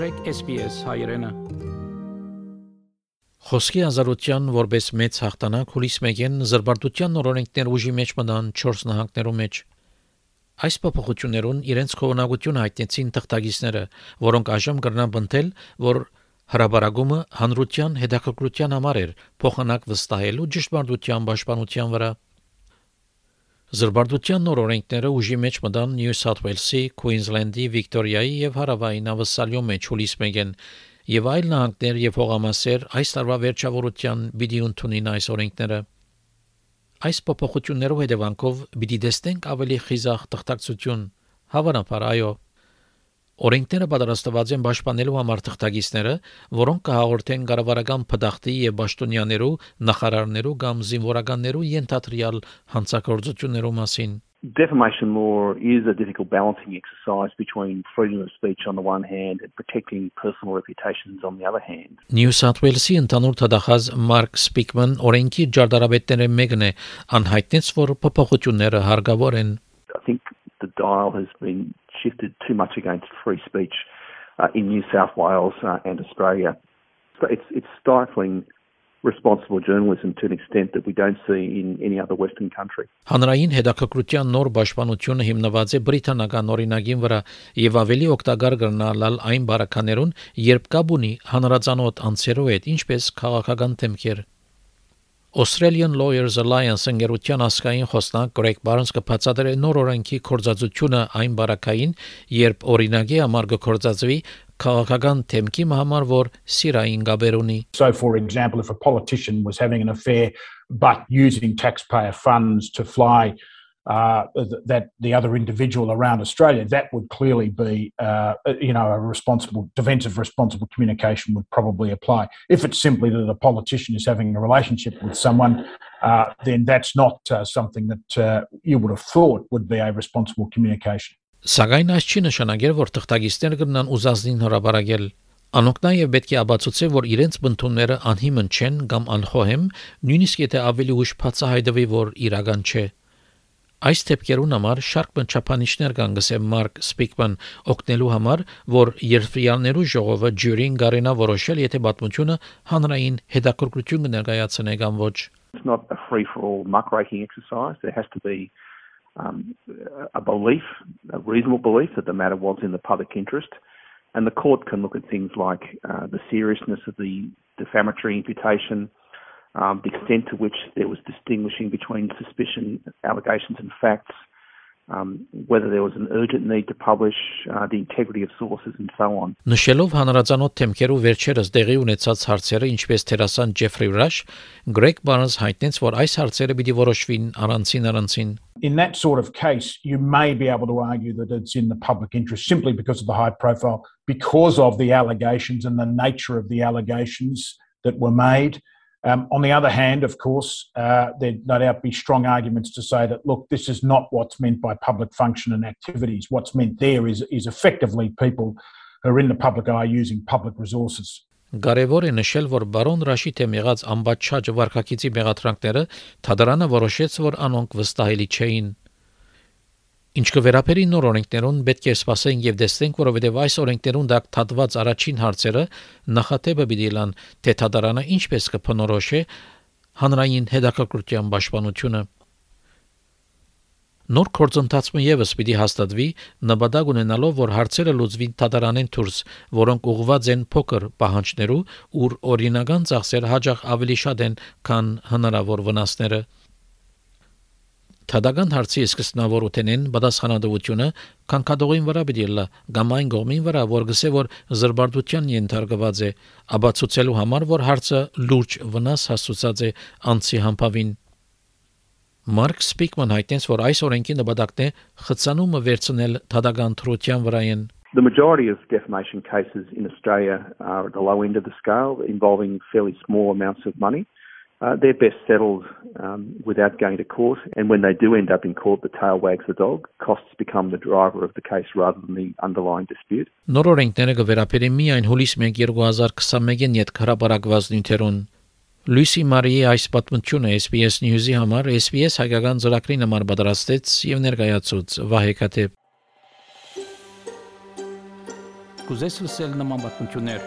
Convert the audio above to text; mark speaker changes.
Speaker 1: մտրեք SPS հայրենը։
Speaker 2: Խոսքի ազատության որպես մեծ հաղթանակ հուլիս մեգեն զրբարտության օրենքներ ուժի մեջ մտան 4 նահանգներում մեջ։ Այս փոփոխություններուն իրենց կողմնակություն հայտնեցին թղթագիսները, որոնք այժմ կրնան բնթել, որ հրաբարագումը հանրության հետաքրքրության համար էր փոխանակ վստահելու ճշմարտության պաշտպանության վրա։ Զրբարտության նոր օրենքները ուժի մեջ մտան Նյու Սաութ Ուելսի, Քուինզլենդի, Վիկտորիայի եւ Հարավային Ավստրալիո մեջ հուլիս մեգեն եւ այլ նահանգներ եւ հողամասեր այս տարվա վերջավորության պիտի ընդունին այս օրենքները։ Այս փոփոխություններով հետևանքով պիտի տեսնենք ավելի խիզախ թղթակցություն։ Հավանաբար այո, Օրենքները պատրաստված են պաշտպանելու համար թղթագիսները, որոնք կհաղորդեն կառավարական փդախտի եւ պաշտոնյաներու, նախարարներու կամ զինվորականներու ենթադրյալ հանցագործություններու մասին։
Speaker 3: Defamation law is a difficult balancing exercise between freedom of speech on the one hand and protecting personal reputations on the other hand.
Speaker 2: New South Wales-ի ընդհանուր թդախած Մարկ Սպիկման օրենքի ջարդարաբետները մեկն է անհայտնեց, որ փոփոխությունները հարգավոր են։
Speaker 3: I think the dial has been shifted too much against free speech uh, in New South Wales uh, and Australia. So it's, it's stifling responsible journalism to an extent that we don't see in any other Western country.
Speaker 2: Հանրային հետաքրքրության նոր պաշտպանությունը հիմնված է բրիտանական օրինագին վրա եւ ավելի օգտակար կրնալալ այն բարականերուն, երբ կապ ունի հանրազանոթ անձերով հետ, ինչպես քաղաքական թեմքեր։ Australian Lawyers Alliance ընկերության ասկային խոսնակ Գրեգ Բարնս կբացատրի նոր օրենքի կորզածությունը այն բարակային, երբ օրինագի համար կորզածվի քաղաքական թեմքի համար, որ սիրային գաբեր ունի։
Speaker 4: So for example if a politician was having an affair but using taxpayer funds to fly uh, that the other individual around Australia, that would clearly be, uh, you know, a responsible, defensive responsible communication would probably apply. If it's simply that a politician is having a relationship with someone, uh, then that's not uh, something that uh, you would have thought would be a responsible communication.
Speaker 2: Սակայն այս չի նշանակել, որ թղթագիտները կգնան ուզածին հրաբարակել Անոնք նաև պետք է աբացուցե, որ իրենց բնդունները անհիմն չեն կամ անխոհեմ, նույնիսկ եթե ավելի ուշ բացահայտվի, որ իրական չէ։ Այս դեպքերուն համար շարք մնչապանիշներ կան գսեմ Մարկ Սպիկման օգնելու համար, որ երֆրիալներու ժողովը ջյուրին գարենա որոշել, եթե պատմությունը հանրային հետաքրքրություն կներկայացնե կամ ոչ։
Speaker 3: It's not a free for all muckraking exercise. There has to be um, a belief, a reasonable belief that the matter was in the public interest. And the court can look at things like uh, the seriousness of the defamatory imputation, um, the extent to which there was distinguishing between suspicion, allegations, and facts, um, whether there was an urgent need to publish, uh, the integrity of sources, and so on.
Speaker 2: Նշելով հանրազանոթ թեմքերով վերջերս դեղի ունեցած հարցերը, ինչպես թերասան Ջեֆրի Ռաշ, Գրեգ Բարնս հայտնեց, որ այս հարցերը պիտի որոշվին առանցին առանցին։
Speaker 4: In that sort of case, you may be able to argue that it's in the public interest simply because of the high profile, because of the allegations and the nature of the allegations that were made. Um, on the other hand, of course, uh, there'd no doubt be strong arguments to say that, look, this is not what's meant by public function and activities. What's meant there is, is effectively people who are in the public eye using public resources.
Speaker 2: Կարևոր է նշել, որ բարոն Ռաշի թե եղած ամբաչաճ վարկակիցի մեղադրանքները թադարանը որոշեց, որ անոնք վստահելի չէին։ Ինչ կվերապերի նոր օրենքներուն պետք է սպասենք եւ տեսնենք, որովհետեւ այս օրենքներուն դակ թատված առաջին հարցերը նախատեպը պիտի լան, թե թադարանը ինչպես կփնորոշե հանրային հետաքրքրության պաշտպանությունը։ Նոր կորձընթացը եւս պիտի հաստատվի նպատակ ունենալով, որ հարցերը լուծվին թադարանեն դուրս, որոնք ուղղված են փոքր պահանջներու, ուր օրինական ծախսեր հաջող ավելի շատ են, քան հնարավոր վնասները։ Թադական հարցի սկսնավոր ուտենեն պատասխանատվությունը կանկադողին վրա պիտի լա կամ այն գոմին վրա որ գսե որ զրբարտության ենթարկված է աբացուցելու համար որ հարցը լուրջ վնաս հասցուցած է անցի համբավին Մարկ Սպիկման հայտնեց որ այս օրենքի նպատակն է խցանումը վերցնել թադական թրության վրայեն
Speaker 3: The majority of defamation cases in Australia are at the low end of the scale, involving fairly small amounts of money. Uh, they're best settled um, without going to court. And when they do end up in court, the tail wags the dog. Costs become the driver of the case rather than the underlying dispute.
Speaker 2: Նոր օրենքները կվերապերի միայն հուլիս 1 2021-ին յետ հրապարակված նյութերուն Լուիսի Մարիի այս պատմությունը SBS News-ի համար SBS հայկական ծրագրի նման պատրաստեց եւ ներկայացուց Վահե Կատեփ
Speaker 1: Կուզես լսել նման բանություններ,